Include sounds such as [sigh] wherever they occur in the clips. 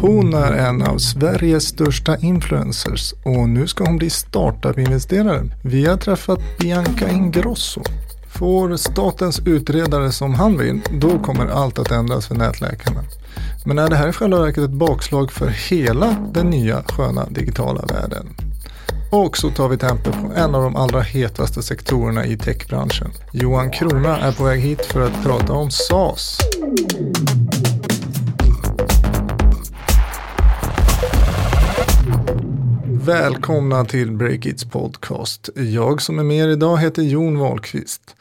Hon är en av Sveriges största influencers och nu ska hon bli startup-investerare. Vi har träffat Bianca Ingrosso. Får statens utredare som han vill, då kommer allt att ändras för nätläkarna. Men är det här i själva verket ett bakslag för hela den nya sköna digitala världen? Och så tar vi tempen på en av de allra hetaste sektorerna i techbranschen. Johan Krona är på väg hit för att prata om SAS. Välkomna till Breakits podcast. Jag som är med er idag heter Jon Wahlqvist.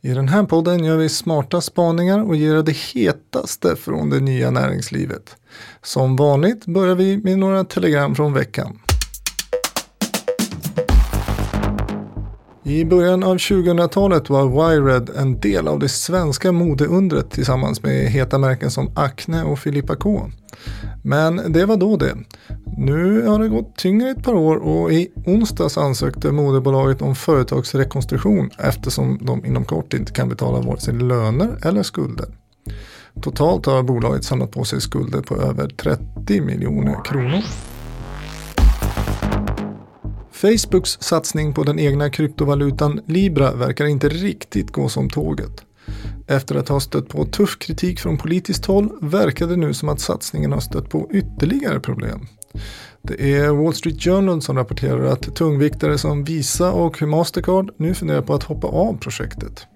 I den här podden gör vi smarta spaningar och ger det hetaste från det nya näringslivet. Som vanligt börjar vi med några telegram från veckan. I början av 2000-talet var Wired en del av det svenska modeundret tillsammans med heta märken som Acne och Filippa K. Men det var då det. Nu har det gått tyngre ett par år och i onsdags ansökte moderbolaget om företagsrekonstruktion eftersom de inom kort inte kan betala vare sig löner eller skulder. Totalt har bolaget samlat på sig skulder på över 30 miljoner kronor. Facebooks satsning på den egna kryptovalutan Libra verkar inte riktigt gå som tåget. Efter att ha stött på tuff kritik från politiskt håll verkar det nu som att satsningen har stött på ytterligare problem. Det är Wall Street Journal som rapporterar att tungviktare som Visa och Mastercard nu funderar på att hoppa av projektet.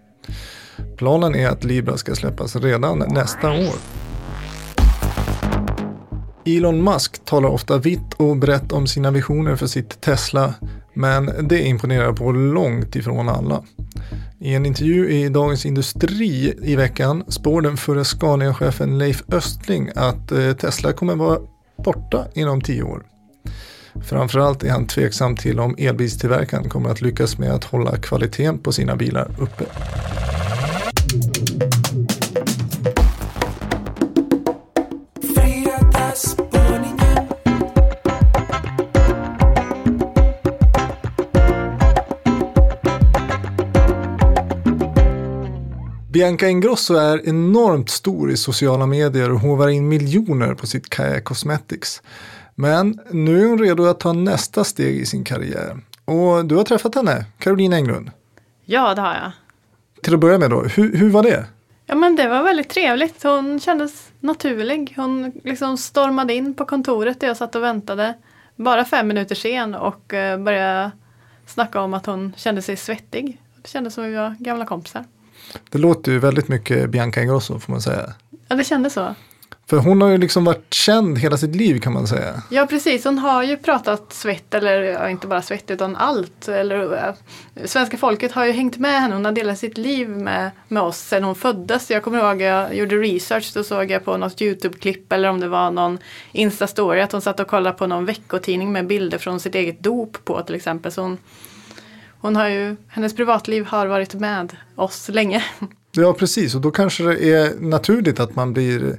Planen är att Libra ska släppas redan nästa år. Elon Musk talar ofta vitt och brett om sina visioner för sitt Tesla, men det imponerar på långt ifrån alla. I en intervju i Dagens Industri i veckan spår den förre Scania-chefen Leif Östling att eh, Tesla kommer vara borta inom tio år. Framförallt är han tveksam till om elbilstillverkaren kommer att lyckas med att hålla kvaliteten på sina bilar uppe. Bianca Ingrosso är enormt stor i sociala medier och hovar in miljoner på sitt Kaja Cosmetics. Men nu är hon redo att ta nästa steg i sin karriär. Och du har träffat henne, Caroline Englund. Ja, det har jag. Till att börja med då, hur, hur var det? Ja, men det var väldigt trevligt. Hon kändes naturlig. Hon liksom stormade in på kontoret där jag satt och väntade. Bara fem minuter sen och eh, började snacka om att hon kände sig svettig. Det kändes som att vi var gamla kompisar. Det låter ju väldigt mycket Bianca Ingrosso får man säga. Ja, det kändes så. För hon har ju liksom varit känd hela sitt liv kan man säga. Ja, precis. Hon har ju pratat svett, eller ja, inte bara svett utan allt. Eller, svenska folket har ju hängt med henne. Hon har delat sitt liv med, med oss sedan hon föddes. Jag kommer ihåg, jag gjorde research, då såg jag på något YouTube-klipp eller om det var någon Insta-story att hon satt och kollade på någon veckotidning med bilder från sitt eget dop på till exempel. Så hon, hon har ju, hennes privatliv har varit med oss länge. Ja, precis. Och då kanske det är naturligt att man blir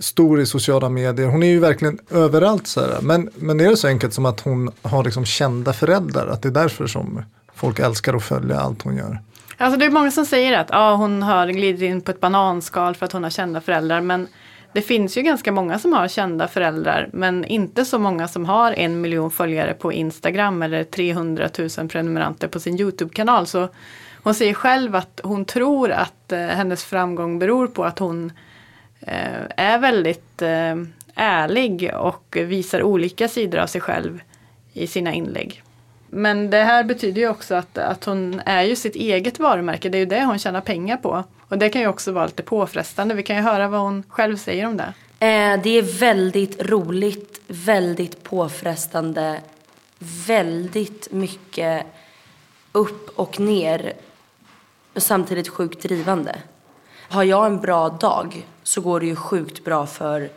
stor i sociala medier. Hon är ju verkligen överallt så här. Men, men är det så enkelt som att hon har liksom kända föräldrar? Att det är därför som folk älskar att följa allt hon gör? Alltså det är många som säger att ja, hon har glidit in på ett bananskal för att hon har kända föräldrar. Men det finns ju ganska många som har kända föräldrar men inte så många som har en miljon följare på Instagram eller 300 000 prenumeranter på sin Youtube-kanal. Så hon säger själv att hon tror att eh, hennes framgång beror på att hon eh, är väldigt eh, ärlig och visar olika sidor av sig själv i sina inlägg. Men det här betyder ju också att, att hon är ju sitt eget varumärke. Det är ju det hon tjänar pengar på. Och det kan ju också vara lite påfrestande. Vi kan ju höra vad hon själv säger om det. Eh, det är väldigt roligt, väldigt påfrestande, väldigt mycket upp och ner och samtidigt sjukt drivande. Har jag en bra dag så går det ju sjukt bra för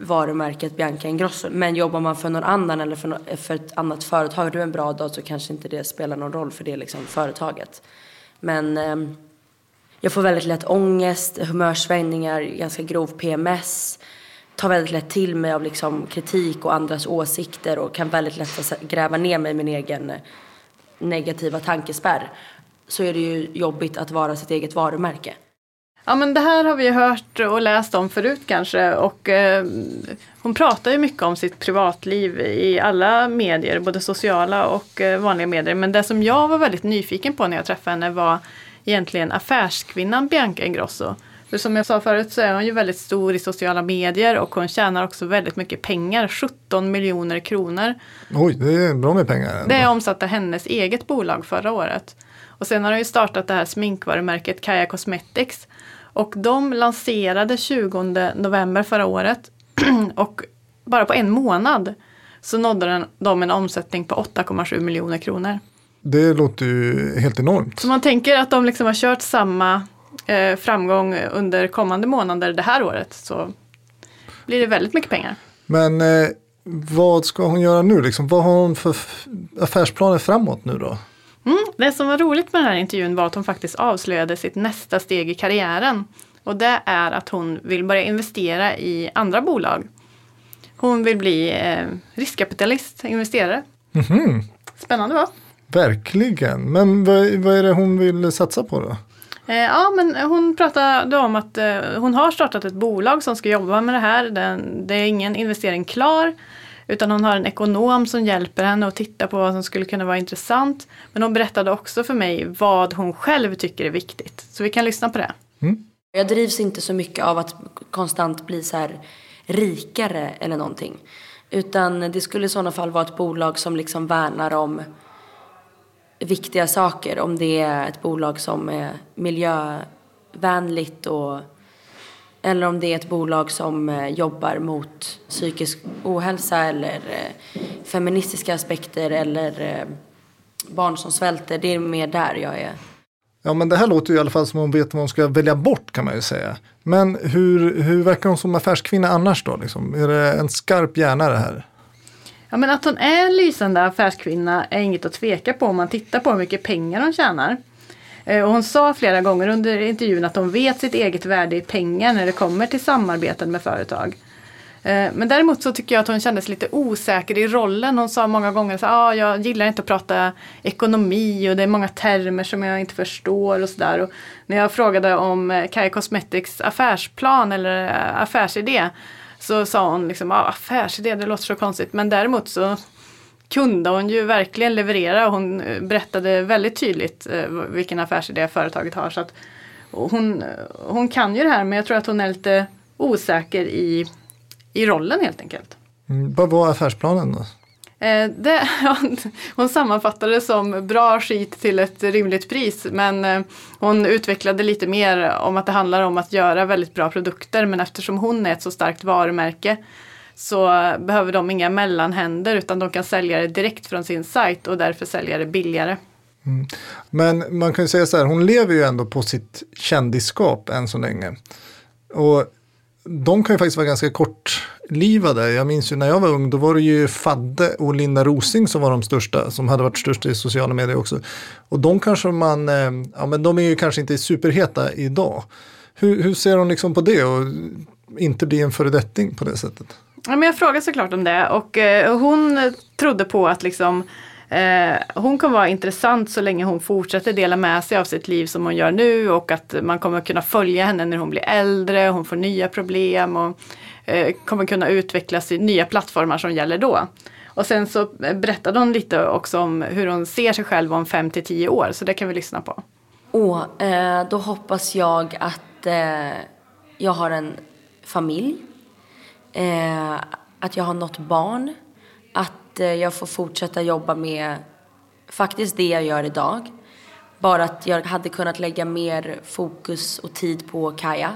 varumärket Bianca Ingrosso. Men jobbar man för någon annan eller för, no för ett annat företag Har du en bra dag så kanske inte det spelar någon roll för det liksom företaget. Men eh, jag får väldigt lätt ångest, humörsvängningar, ganska grov PMS. Tar väldigt lätt till mig av liksom kritik och andras åsikter och kan väldigt lätt gräva ner mig i min egen eh, negativa tankespärr. Så är det ju jobbigt att vara sitt eget varumärke. Ja men det här har vi hört och läst om förut kanske och eh, hon pratar ju mycket om sitt privatliv i alla medier, både sociala och eh, vanliga medier. Men det som jag var väldigt nyfiken på när jag träffade henne var egentligen affärskvinnan Bianca Ingrosso. För som jag sa förut så är hon ju väldigt stor i sociala medier och hon tjänar också väldigt mycket pengar, 17 miljoner kronor. Oj, det är bra med pengar. Ändå. Det omsatte hennes eget bolag förra året. Och sen har hon ju startat det här sminkvarumärket Kaja Cosmetics. Och de lanserade 20 november förra året. [clears throat] och bara på en månad så nådde de en omsättning på 8,7 miljoner kronor. Det låter ju helt enormt. Så man tänker att de liksom har kört samma eh, framgång under kommande månader det här året så blir det väldigt mycket pengar. Men eh, vad ska hon göra nu? Liksom, vad har hon för affärsplaner framåt nu då? Mm, det som var roligt med den här intervjun var att hon faktiskt avslöjade sitt nästa steg i karriären. Och det är att hon vill börja investera i andra bolag. Hon vill bli eh, riskkapitalist, investerare. Mm -hmm. Spännande va? Verkligen, men vad, vad är det hon vill satsa på då? Eh, ja, men hon pratade om att eh, hon har startat ett bolag som ska jobba med det här. det är ingen investering klar. Utan hon har en ekonom som hjälper henne att titta på vad som skulle kunna vara intressant. Men hon berättade också för mig vad hon själv tycker är viktigt. Så vi kan lyssna på det. Mm. Jag drivs inte så mycket av att konstant bli så här rikare eller någonting. Utan det skulle i sådana fall vara ett bolag som liksom värnar om viktiga saker. Om det är ett bolag som är miljövänligt och eller om det är ett bolag som eh, jobbar mot psykisk ohälsa eller eh, feministiska aspekter eller eh, barn som svälter. Det är mer där jag är. Ja men det här låter ju i alla fall som hon vet vad hon ska välja bort kan man ju säga. Men hur, hur verkar hon som affärskvinna annars då? Liksom? Är det en skarp hjärna det här? Ja men att hon är en lysande affärskvinna är inget att tveka på om man tittar på hur mycket pengar hon tjänar. Eh, och hon sa flera gånger under intervjun att hon vet sitt eget värde i pengar när det kommer till samarbeten med företag. Eh, men däremot så tycker jag att hon kändes lite osäker i rollen. Hon sa många gånger att ah, jag gillar inte att prata ekonomi och det är många termer som jag inte förstår och sådär. När jag frågade om Kaj Kai Cosmetics affärsplan eller affärsidé så sa hon liksom, ah, affärsidé, det låter så konstigt. Men däremot så kunde hon ju verkligen leverera. Hon eh, berättade väldigt tydligt eh, vilken affärsidé företaget har. Så att hon, hon kan ju det här men jag tror att hon är lite osäker i, i rollen helt enkelt. Mm, vad var affärsplanen då? Eh, det, [laughs] hon sammanfattade det som bra skit till ett rimligt pris men eh, hon utvecklade lite mer om att det handlar om att göra väldigt bra produkter men eftersom hon är ett så starkt varumärke så behöver de inga mellanhänder utan de kan sälja det direkt från sin sajt och därför sälja det billigare. Mm. Men man kan ju säga så här, hon lever ju ändå på sitt kändisskap än så länge. Och de kan ju faktiskt vara ganska kortlivade. Jag minns ju när jag var ung, då var det ju Fadde och Linda Rosing som var de största, som hade varit största i sociala medier också. Och de kanske man, eh, ja men de är ju kanske inte superheta idag. Hur, hur ser hon liksom på det och inte bli en föredetting på det sättet? Ja, men jag frågade såklart om det och eh, hon trodde på att liksom eh, hon kommer vara intressant så länge hon fortsätter dela med sig av sitt liv som hon gör nu och att man kommer kunna följa henne när hon blir äldre, hon får nya problem och eh, kommer kunna utvecklas i nya plattformar som gäller då. Och sen så berättade hon lite också om hur hon ser sig själv om 5 till 10 år, så det kan vi lyssna på. Åh, eh, då hoppas jag att eh, jag har en familj Eh, att jag har något barn. Att Eh, jag får fortsätta jobba med faktiskt det jag gör idag. Bara att jag hade kunnat lägga mer fokus och tid på Kaja.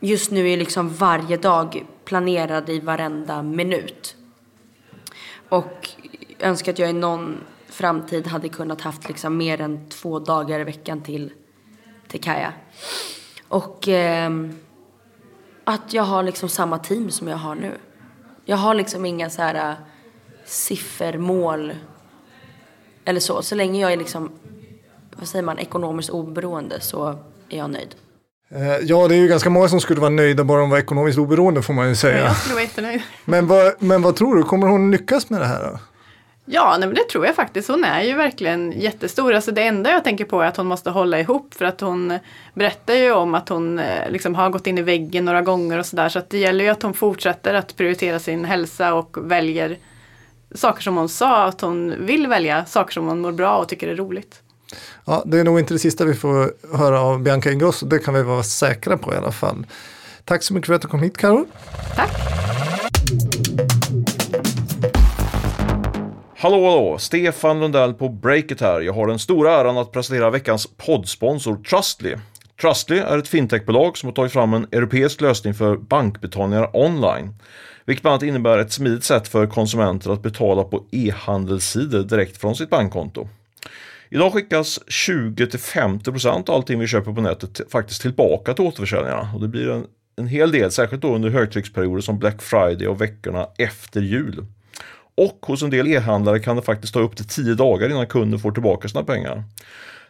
Just nu är liksom varje dag planerad i varenda minut. Och önskar att jag i någon framtid hade kunnat haft liksom mer än två dagar i veckan till, till Kaja. Och eh, att jag har liksom samma team som jag har nu. Jag har liksom inga så här siffermål eller så. Så länge jag är liksom, vad säger man, ekonomiskt oberoende så är jag nöjd. Eh, ja, det är ju ganska många som skulle vara nöjda bara de var ekonomiskt oberoende får man ju säga. jag skulle vara jättenöjd. Men vad, men vad tror du, kommer hon lyckas med det här då? Ja, nej, men det tror jag faktiskt. Hon är ju verkligen jättestor. Alltså det enda jag tänker på är att hon måste hålla ihop för att hon berättar ju om att hon eh, liksom har gått in i väggen några gånger och sådär. Så att det gäller ju att hon fortsätter att prioritera sin hälsa och väljer saker som hon sa att hon vill välja, saker som hon mår bra och tycker är roligt. Ja, det är nog inte det sista vi får höra av Bianca Ingrosso, det kan vi vara säkra på i alla fall. Tack så mycket för att du kom hit Karo. Tack! Hallå hallå! Stefan Lundell på Breakit här. Jag har den stora äran att presentera veckans poddsponsor Trustly. Trustly är ett fintechbolag som har tagit fram en europeisk lösning för bankbetalningar online. Vilket bland annat innebär ett smidigt sätt för konsumenter att betala på e-handelssidor direkt från sitt bankkonto. Idag skickas 20-50% av allting vi köper på nätet faktiskt tillbaka till återförsäljarna och det blir en, en hel del, särskilt då under högtrycksperioder som Black Friday och veckorna efter jul. Och hos en del e-handlare kan det faktiskt ta upp till 10 dagar innan kunden får tillbaka sina pengar.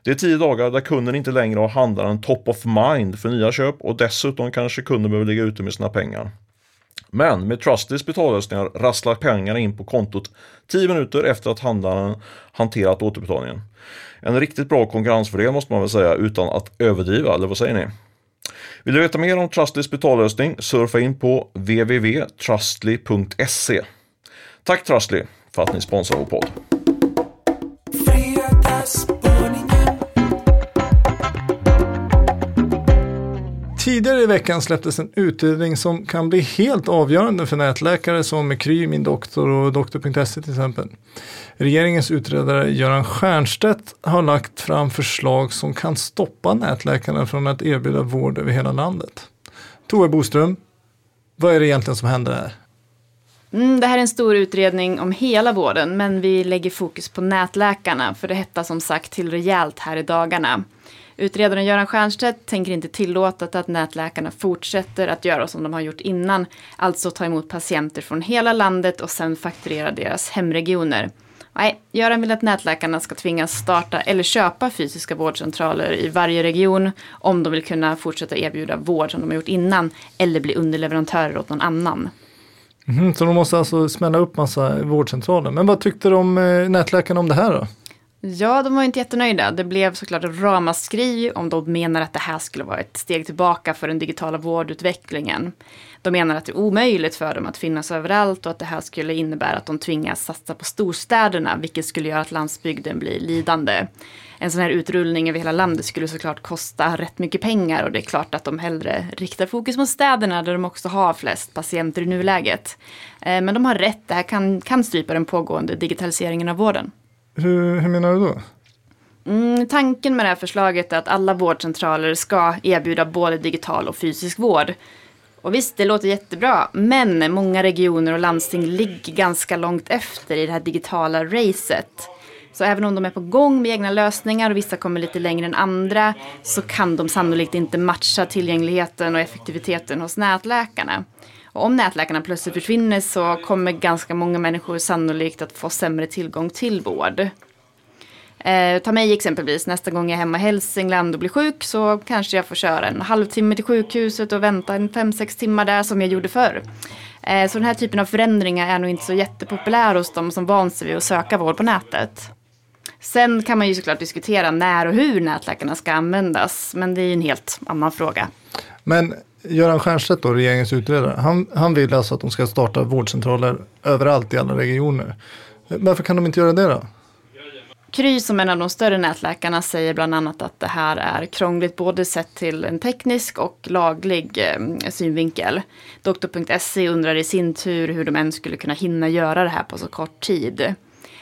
Det är 10 dagar där kunden inte längre har handlaren top of mind för nya köp och dessutom kanske kunden behöver ligga ute med sina pengar. Men med Trustys betallösningar rasslar pengarna in på kontot 10 minuter efter att handlaren hanterat återbetalningen. En riktigt bra konkurrensfördel måste man väl säga utan att överdriva, eller vad säger ni? Vill du veta mer om Trustlys betallösning? Surfa in på www.trustly.se. Tack Trustly för att ni sponsrar vår podd. Tidigare i veckan släpptes en utredning som kan bli helt avgörande för nätläkare som Kry, Min Doktor och Doktor.se till exempel. Regeringens utredare Göran Stiernstedt har lagt fram förslag som kan stoppa nätläkarna från att erbjuda vård över hela landet. Tove Boström, vad är det egentligen som händer här? Mm, det här är en stor utredning om hela vården, men vi lägger fokus på nätläkarna, för det hettar som sagt till rejält här i dagarna. Utredaren Göran Stiernstedt tänker inte tillåta att nätläkarna fortsätter att göra som de har gjort innan, alltså ta emot patienter från hela landet och sen fakturera deras hemregioner. Nej, Göran vill att nätläkarna ska tvingas starta eller köpa fysiska vårdcentraler i varje region om de vill kunna fortsätta erbjuda vård som de har gjort innan eller bli underleverantörer åt någon annan. Mm, så de måste alltså smälla upp massa vårdcentraler. Men vad tyckte de eh, nätläkarna om det här då? Ja, de var inte jättenöjda. Det blev såklart ramaskri om de menar att det här skulle vara ett steg tillbaka för den digitala vårdutvecklingen. De menar att det är omöjligt för dem att finnas överallt och att det här skulle innebära att de tvingas satsa på storstäderna, vilket skulle göra att landsbygden blir lidande. En sån här utrullning över hela landet skulle såklart kosta rätt mycket pengar och det är klart att de hellre riktar fokus mot städerna där de också har flest patienter i nuläget. Eh, men de har rätt, det här kan, kan strypa den pågående digitaliseringen av vården. Hur, hur menar du då? Mm, tanken med det här förslaget är att alla vårdcentraler ska erbjuda både digital och fysisk vård. Och visst, det låter jättebra, men många regioner och landsting ligger ganska långt efter i det här digitala racet. Så även om de är på gång med egna lösningar och vissa kommer lite längre än andra så kan de sannolikt inte matcha tillgängligheten och effektiviteten hos nätläkarna. Och om nätläkarna plötsligt försvinner så kommer ganska många människor sannolikt att få sämre tillgång till vård. Eh, ta mig exempelvis, nästa gång jag är hemma i Hälsingland och blir sjuk så kanske jag får köra en halvtimme till sjukhuset och vänta en fem sex timmar där som jag gjorde förr. Eh, så den här typen av förändringar är nog inte så jättepopulär hos de som vant sig vid att söka vård på nätet. Sen kan man ju såklart diskutera när och hur nätläkarna ska användas, men det är ju en helt annan fråga. Men Göran Stiernstedt, då, regeringens utredare, han, han vill alltså att de ska starta vårdcentraler överallt i alla regioner. Varför kan de inte göra det då? Kry som en av de större nätläkarna säger bland annat att det här är krångligt både sett till en teknisk och laglig eh, synvinkel. Doktor.se undrar i sin tur hur de ens skulle kunna hinna göra det här på så kort tid.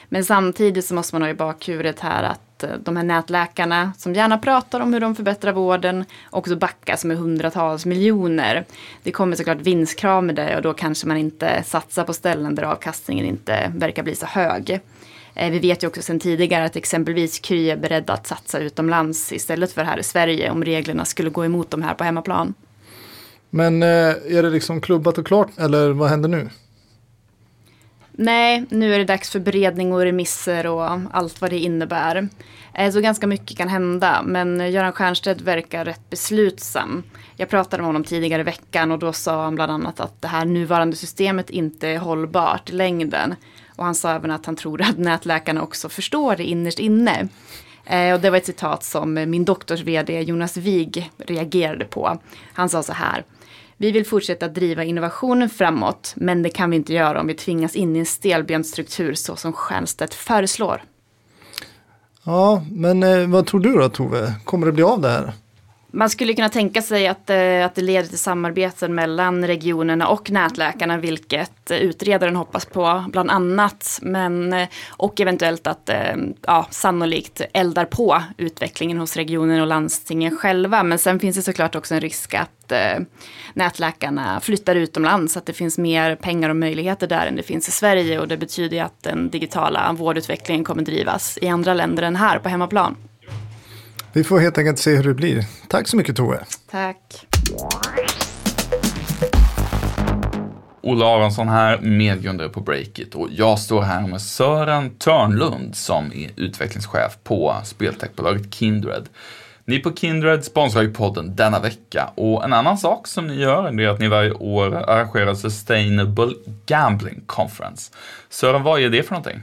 Men samtidigt så måste man ha i bakhuvudet här att de här nätläkarna som gärna pratar om hur de förbättrar vården också backas med hundratals miljoner. Det kommer såklart vinstkrav med det och då kanske man inte satsar på ställen där avkastningen inte verkar bli så hög. Eh, vi vet ju också sedan tidigare att exempelvis Kry är beredda att satsa utomlands istället för här i Sverige om reglerna skulle gå emot dem här på hemmaplan. Men eh, är det liksom klubbat och klart eller vad händer nu? Nej, nu är det dags för beredning och remisser och allt vad det innebär. Eh, så ganska mycket kan hända, men Göran Stiernstedt verkar rätt beslutsam. Jag pratade med honom tidigare i veckan och då sa han bland annat att det här nuvarande systemet inte är hållbart i längden. Och han sa även att han tror att nätläkarna också förstår det innerst inne. Eh, och det var ett citat som min doktors vd Jonas Wig reagerade på. Han sa så här. Vi vill fortsätta driva innovationen framåt, men det kan vi inte göra om vi tvingas in i en stelbent struktur så som Stiernstedt föreslår. Ja, men eh, vad tror du då Tove? Kommer det bli av det här? Man skulle kunna tänka sig att, eh, att det leder till samarbeten mellan regionerna och nätläkarna, vilket utredaren hoppas på bland annat. Men, eh, och eventuellt att eh, ja, sannolikt eldar på utvecklingen hos regionen och landstingen själva. Men sen finns det såklart också en risk att nätläkarna flyttar utomlands, så att det finns mer pengar och möjligheter där än det finns i Sverige. Och det betyder att den digitala vårdutvecklingen kommer drivas i andra länder än här på hemmaplan. Vi får helt enkelt se hur det blir. Tack så mycket Tove. Tack. Olle Aronsson här, medgrundare på Breakit och jag står här med Sören Törnlund som är utvecklingschef på speltechbolaget Kindred. Ni på Kindred sponsrar ju podden denna vecka och en annan sak som ni gör är att ni varje år arrangerar Sustainable Gambling Conference. Sören, vad är det för någonting?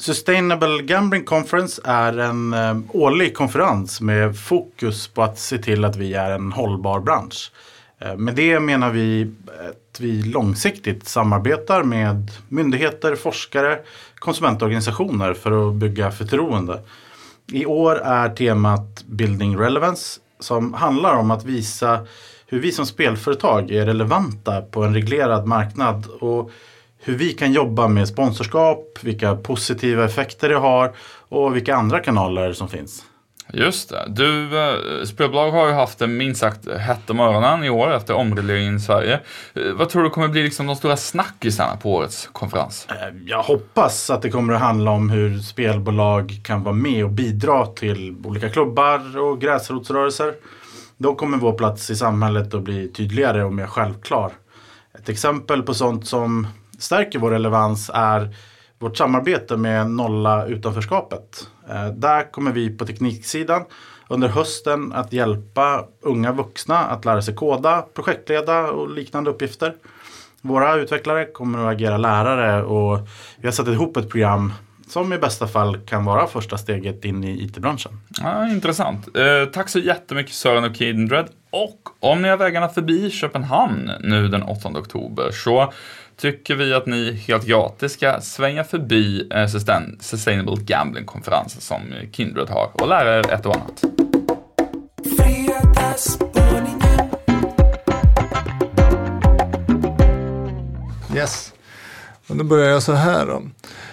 Sustainable Gambling Conference är en eh, årlig konferens med fokus på att se till att vi är en hållbar bransch. Eh, med det menar vi att vi långsiktigt samarbetar med myndigheter, forskare, konsumentorganisationer för att bygga förtroende. I år är temat Building Relevance som handlar om att visa hur vi som spelföretag är relevanta på en reglerad marknad och hur vi kan jobba med sponsorskap, vilka positiva effekter det har och vilka andra kanaler som finns. Just det. Du, eh, spelbolag har ju haft en minst sagt hett om öronen i år efter omregleringen i Sverige. Eh, vad tror du kommer bli liksom de stora snackisarna på årets konferens? Eh, jag hoppas att det kommer att handla om hur spelbolag kan vara med och bidra till olika klubbar och gräsrotsrörelser. Då kommer vår plats i samhället att bli tydligare och mer självklar. Ett exempel på sånt som stärker vår relevans är vårt samarbete med Nolla utanförskapet. Eh, där kommer vi på tekniksidan under hösten att hjälpa unga vuxna att lära sig koda, projektleda och liknande uppgifter. Våra utvecklare kommer att agera lärare och vi har satt ihop ett program som i bästa fall kan vara första steget in i IT-branschen. Ja, intressant. Eh, tack så jättemycket Sören och Kindred. Och om ni har vägarna förbi Köpenhamn nu den 8 oktober så tycker vi att ni helt gratis ska svänga förbi eh, Sustainable Gambling-konferensen som Kindred har och lära er ett och annat. Yes. Och då börjar jag så här då.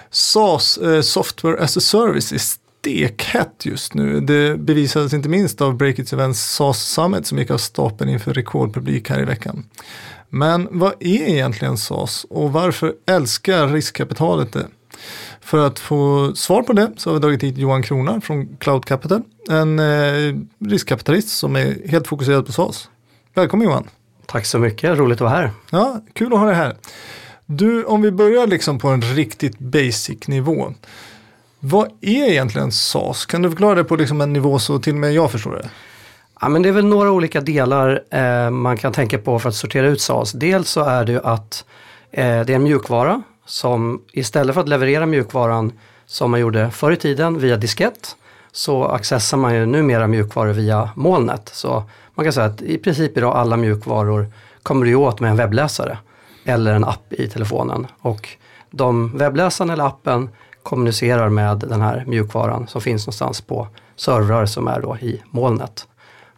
SAS, eh, Software as a Service, är stekhett just nu. Det bevisades inte minst av Breakits Events SAS Summit som gick av stapeln inför rekordpublik här i veckan. Men vad är egentligen SAS och varför älskar riskkapitalet det? För att få svar på det så har vi dragit hit Johan Krona från Cloud Capital. En eh, riskkapitalist som är helt fokuserad på SAS. Välkommen Johan! Tack så mycket, roligt att vara här. Ja, kul att ha dig här. Du, om vi börjar liksom på en riktigt basic nivå. Vad är egentligen SAS? Kan du förklara det på liksom en nivå så till och med jag förstår det? Ja, men det är väl några olika delar eh, man kan tänka på för att sortera ut SAS. Dels så är det ju att eh, det är en mjukvara som istället för att leverera mjukvaran som man gjorde förr i tiden via diskett så accessar man ju numera mjukvaror via molnet. Så man kan säga att i princip idag alla mjukvaror kommer du åt med en webbläsare eller en app i telefonen. Och de webbläsaren eller appen kommunicerar med den här mjukvaran som finns någonstans på servrar som är då i molnet.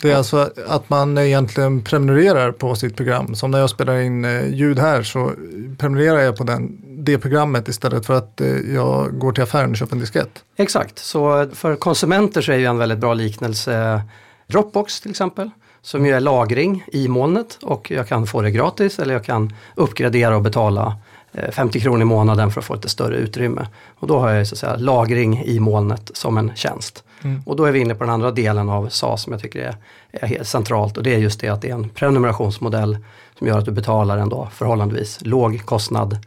Det är alltså att man egentligen prenumererar på sitt program. Som när jag spelar in eh, ljud här så prenumererar jag på den, det programmet istället för att eh, jag går till affären och köper en diskett. Exakt, så för konsumenter så är ju en väldigt bra liknelse Dropbox till exempel. Som ju är lagring i molnet och jag kan få det gratis eller jag kan uppgradera och betala 50 eh, kronor i månaden för att få lite större utrymme. Och då har jag så att säga lagring i molnet som en tjänst. Mm. Och då är vi inne på den andra delen av SAS som jag tycker är, är helt centralt och det är just det att det är en prenumerationsmodell som gör att du betalar en då förhållandevis låg kostnad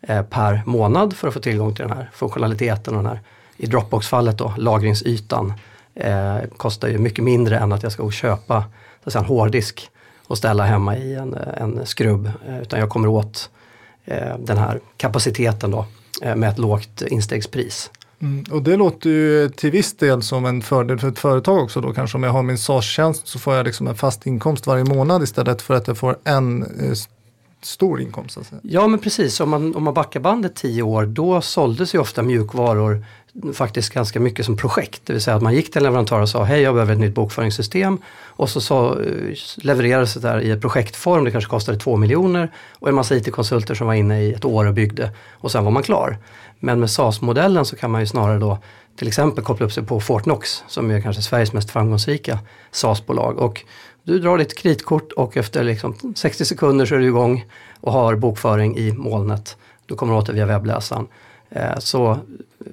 eh, per månad för att få tillgång till den här funktionaliteten och den här, i Dropbox-fallet då, lagringsytan eh, kostar ju mycket mindre än att jag ska köpa så en hårddisk och ställa hemma i en, en skrubb. Eh, utan jag kommer åt eh, den här kapaciteten då eh, med ett lågt instegspris. Mm, och det låter ju till viss del som en fördel för ett företag också då kanske om jag har min SAS-tjänst så får jag liksom en fast inkomst varje månad istället för att jag får en eh, stor inkomst. Alltså. Ja men precis, om man, om man backar bandet tio år då såldes ju ofta mjukvaror faktiskt ganska mycket som projekt. Det vill säga att man gick till en leverantör och sa hej jag behöver ett nytt bokföringssystem. Och så, så eh, levererades det där i ett projektform, det kanske kostade två miljoner. Och en massa IT-konsulter som var inne i ett år och byggde och sen var man klar. Men med SAS-modellen så kan man ju snarare då till exempel koppla upp sig på Fortnox som är kanske Sveriges mest framgångsrika SAS-bolag. Och du drar ditt kreditkort och efter liksom 60 sekunder så är du igång och har bokföring i molnet. Du kommer åt det via webbläsaren. Eh, så,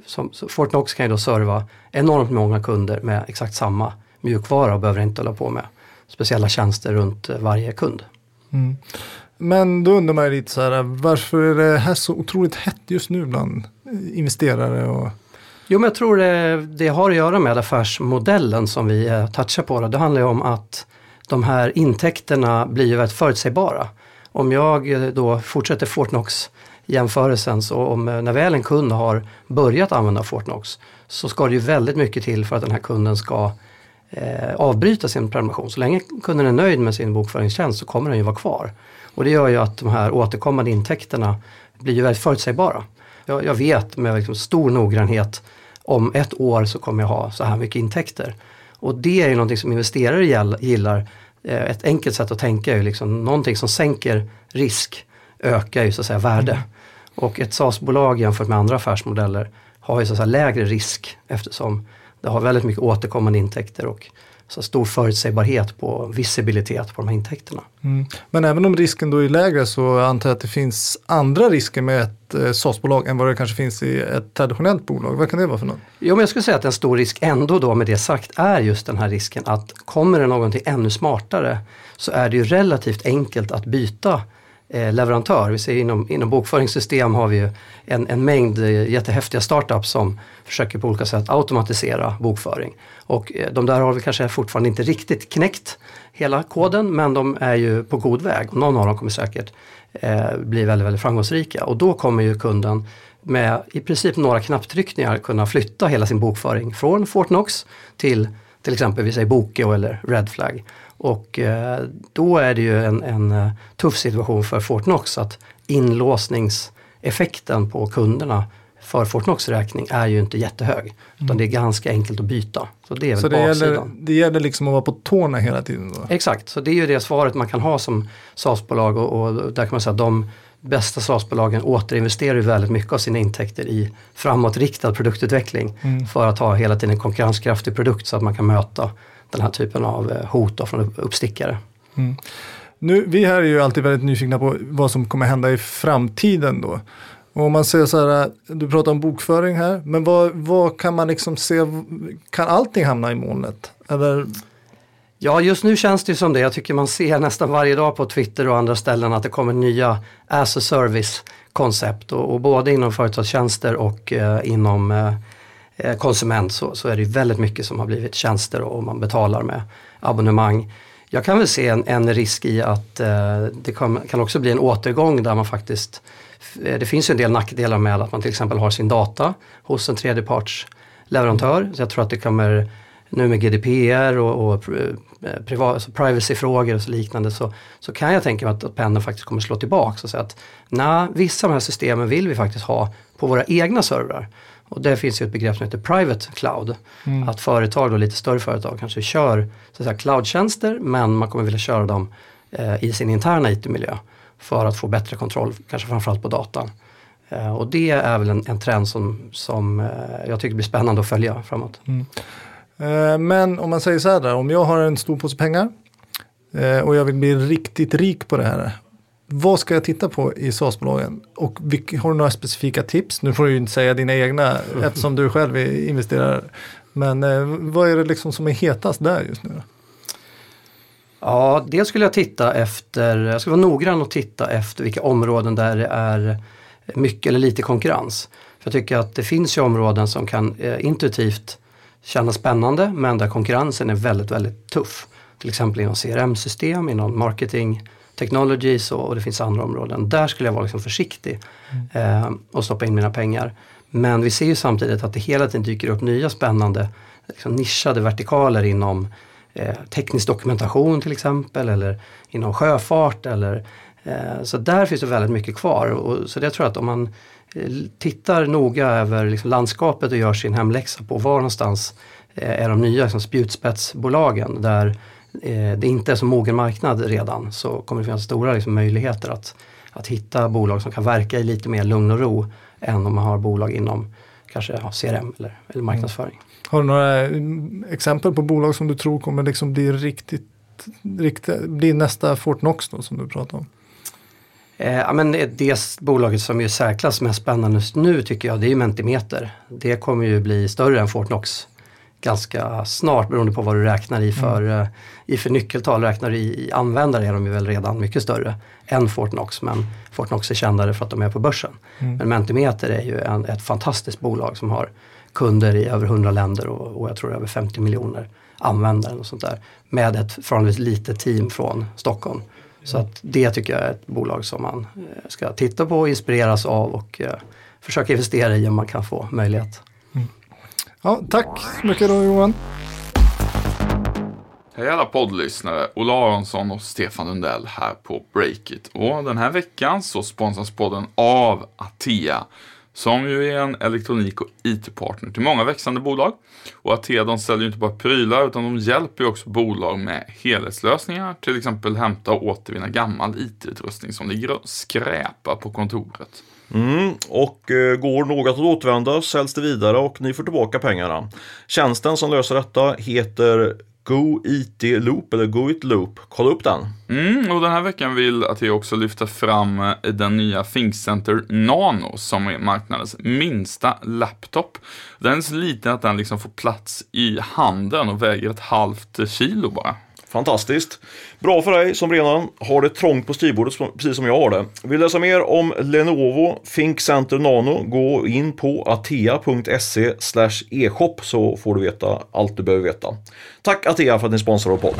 så, så Fortnox kan ju då serva enormt många kunder med exakt samma mjukvara och behöver inte hålla på med speciella tjänster runt eh, varje kund. Mm. Men då undrar man ju lite så här, varför är det här så otroligt hett just nu bland investerare? Och... Jo, men jag tror det, det har att göra med affärsmodellen som vi eh, touchar på. Det handlar ju om att de här intäkterna blir ju väldigt förutsägbara. Om jag eh, då fortsätter Fortnox jämförelsen så om eh, när väl en kund har börjat använda Fortnox så ska det ju väldigt mycket till för att den här kunden ska eh, avbryta sin prenumeration. Så länge kunden är nöjd med sin bokföringstjänst så kommer den ju vara kvar. Och det gör ju att de här återkommande intäkterna blir ju väldigt förutsägbara. Jag, jag vet med liksom stor noggrannhet om ett år så kommer jag ha så här mycket intäkter. Och det är ju någonting som investerare gillar. Eh, ett enkelt sätt att tänka är ju liksom någonting som sänker risk ökar ju så att säga värde. Mm. Och ett SAS-bolag jämfört med andra affärsmodeller har ju så att säga lägre risk eftersom det har väldigt mycket återkommande intäkter och så stor förutsägbarhet på visibilitet på de här intäkterna. Mm. Men även om risken då är lägre så antar jag att det finns andra risker med ett eh, SAS-bolag än vad det kanske finns i ett traditionellt bolag. Vad kan det vara för något? Jo, men jag skulle säga att en stor risk ändå då med det sagt är just den här risken att kommer det någonting ännu smartare så är det ju relativt enkelt att byta eh, leverantör. Vi ser inom, inom bokföringssystem har vi ju en, en mängd eh, jättehäftiga startups som försöker på olika sätt automatisera bokföring. Och eh, de där har vi kanske fortfarande inte riktigt knäckt hela koden men de är ju på god väg och någon av dem kommer säkert eh, bli väldigt, väldigt framgångsrika och då kommer ju kunden med i princip några knapptryckningar kunna flytta hela sin bokföring från Fortnox till till exempel vi säger Bokeo eller Redflag. Och eh, då är det ju en, en eh, tuff situation för Fortnox att inlåsningseffekten på kunderna för Fortnox räkning är ju inte jättehög. Mm. Utan det är ganska enkelt att byta. Så det är väl så det gäller, det gäller liksom att vara på tårna hela tiden? Då? Exakt, så det är ju det svaret man kan ha som SAS-bolag och, och, där kan man säga att de bästa SAS-bolagen återinvesterar väldigt mycket av sina intäkter i framåtriktad produktutveckling mm. för att ha hela tiden en konkurrenskraftig produkt så att man kan möta den här typen av eh, hot från uppstickare. Mm. Nu, vi här är ju alltid väldigt nyfikna på vad som kommer hända i framtiden då. Och om man säger så här, du pratar om bokföring här, men vad, vad kan man liksom se, kan allting hamna i molnet? Eller? Ja, just nu känns det som det. Jag tycker man ser nästan varje dag på Twitter och andra ställen att det kommer nya as a service koncept och, och både inom företagstjänster och eh, inom eh, eh konsument så, så, är det väldigt mycket som har blivit tjänster och man betalar med abonnemang. Jag kan väl se en, en risk i att eh, det kan, kan, också bli en återgång där man faktiskt eh, det finns ju en del nackdelar med att man till exempel har sin data hos en tredjepartsleverantör. Så jag tror att det kommer nu med GDPR och, och eh, alltså privacyfrågor och så liknande så, så kan jag tänka mig att, att pendeln faktiskt kommer slå tillbaka och säga att nej, vissa av de här systemen vill vi faktiskt ha på våra egna servrar. Och det finns ju ett begrepp som heter private cloud. Mm. Att företag, då, lite större företag, kanske kör så säga, cloudtjänster men man kommer vilja köra dem eh, i sin interna IT-miljö för att få bättre kontroll, kanske framförallt på datan. Eh, och det är väl en, en trend som, som eh, jag tycker blir spännande att följa framåt. Mm. Eh, men om man säger så här, om jag har en stor påse pengar eh, och jag vill bli riktigt rik på det här. Vad ska jag titta på i SAS-bolagen? Och har du några specifika tips? Nu får du ju inte säga dina egna [laughs] eftersom du själv är investerare. Men eh, vad är det liksom som är hetast där just nu? Ja, dels skulle jag titta efter, jag ska vara noggrann och titta efter vilka områden där det är mycket eller lite konkurrens. För jag tycker att det finns ju områden som kan intuitivt kännas spännande men där konkurrensen är väldigt, väldigt tuff. Till exempel inom CRM-system, inom marketing, technologies och, och, det finns andra områden. Där skulle jag vara liksom försiktig eh, och stoppa in mina pengar. Men vi ser ju samtidigt att det hela tiden dyker upp nya spännande liksom nischade vertikaler inom eh, teknisk dokumentation till exempel eller inom sjöfart. Eller, eh, så där finns det väldigt mycket kvar. Och, så det tror jag att om man tittar noga över liksom, landskapet och gör sin hemläxa på var någonstans eh, är de nya liksom, spjutspetsbolagen där eh, det inte är så mogen marknad redan så kommer det finnas stora liksom, möjligheter att, att hitta bolag som kan verka i lite mer lugn och ro än om man har bolag inom kanske ja, CRM eller, eller marknadsföring. Mm. Har du några mm, exempel på bolag som du tror kommer liksom bli riktigt, riktigt bli nästa Fortnox då som du pratar om? Eh, ja, men det bolaget som är särklass mest spännande just nu tycker jag det är Mentimeter. Det kommer ju bli större än Fortnox ganska snart beroende på vad du räknar i för, mm. uh, i för nyckeltal. Räknar du i, i användare är de ju väl redan mycket större än Fortnox men Fortnox är kändare för att de är på börsen. Mm. Men Mentimeter är ju en, ett fantastiskt bolag som har kunder i över 100 länder och, och jag tror över 50 miljoner användare och sånt där. Med ett förhållandevis litet team från Stockholm. Så att det tycker jag är ett bolag som man eh, ska titta på, inspireras av och uh, försöka investera i om man kan få möjlighet. Ja, tack så mycket då Johan. Hej alla poddlyssnare, Ola Aronsson och Stefan Lundell här på Breakit. Och den här veckan så sponsras podden av Atea som ju är en elektronik och IT-partner till många växande bolag. Och Atea de säljer ju inte bara prylar utan de hjälper ju också bolag med helhetslösningar, till exempel hämta och återvinna gammal IT-utrustning som ligger och skräpar på kontoret. Mm, och eh, går något att återvända säljs det vidare och ni får tillbaka pengarna. Tjänsten som löser detta heter Go IT Loop eller Go It Loop. Kolla upp den. Mm, och den här veckan vill att jag också lyfta fram eh, den nya ThinkCenter Nano som är marknadens minsta laptop. Den är så liten att den liksom får plats i handen och väger ett halvt kilo bara. Fantastiskt! Bra för dig som redan har det trångt på skrivbordet precis som jag har det. Vill läsa mer om Lenovo Think Center Nano gå in på atea.se e-shop så får du veta allt du behöver veta. Tack Atea för att ni sponsrar vår podd.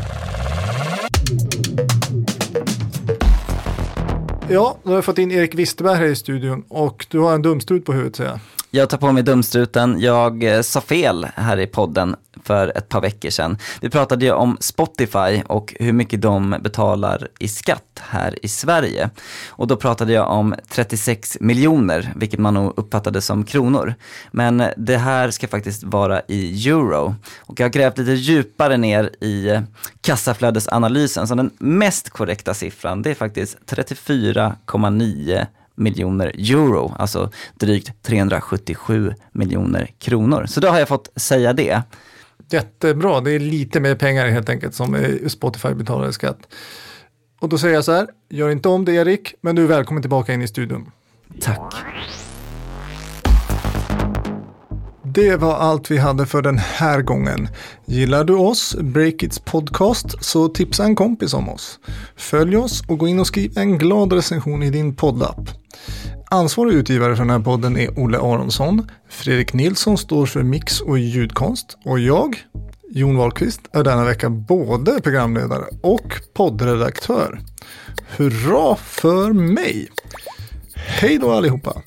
Ja, nu har jag fått in Erik Wisterberg här i studion och du har en dumstrut på huvudet säger jag. Jag tar på mig dumstruten. Jag eh, sa fel här i podden för ett par veckor sedan. Vi pratade ju om Spotify och hur mycket de betalar i skatt här i Sverige. Och då pratade jag om 36 miljoner, vilket man nog uppfattade som kronor. Men det här ska faktiskt vara i euro. Och jag har grävt lite djupare ner i kassaflödesanalysen, så den mest korrekta siffran det är faktiskt 34,9 miljoner euro, alltså drygt 377 miljoner kronor. Så då har jag fått säga det. Jättebra, det är lite mer pengar helt enkelt som Spotify betalar i skatt. Och då säger jag så här, gör inte om det Erik, men du är välkommen tillbaka in i studion. Tack. Det var allt vi hade för den här gången. Gillar du oss, Breakits podcast, så tipsa en kompis om oss. Följ oss och gå in och skriv en glad recension i din poddapp. Ansvarig utgivare för den här podden är Olle Aronsson. Fredrik Nilsson står för mix och ljudkonst. Och jag, Jon Wahlqvist, är denna vecka både programledare och poddredaktör. Hurra för mig! Hej då allihopa!